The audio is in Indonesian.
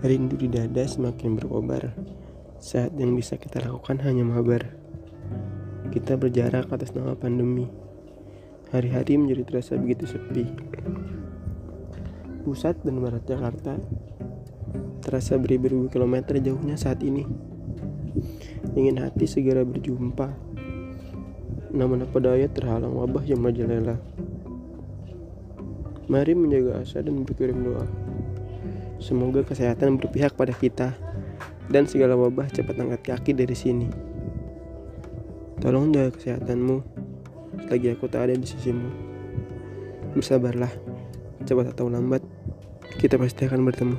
Rindu di dada semakin berkobar. Saat yang bisa kita lakukan hanya mabar. Kita berjarak atas nama pandemi. Hari-hari menjadi terasa begitu sepi. Pusat dan barat Jakarta terasa beribu-ribu kilometer jauhnya saat ini. Ingin hati segera berjumpa. Namun apa daya terhalang wabah yang merajalela. Mari menjaga asa dan berkirim doa. Semoga kesehatan berpihak pada kita dan segala wabah cepat angkat kaki dari sini. Tolong jaga kesehatanmu selagi aku tak ada di sisimu. Bersabarlah, cepat atau lambat kita pasti akan bertemu.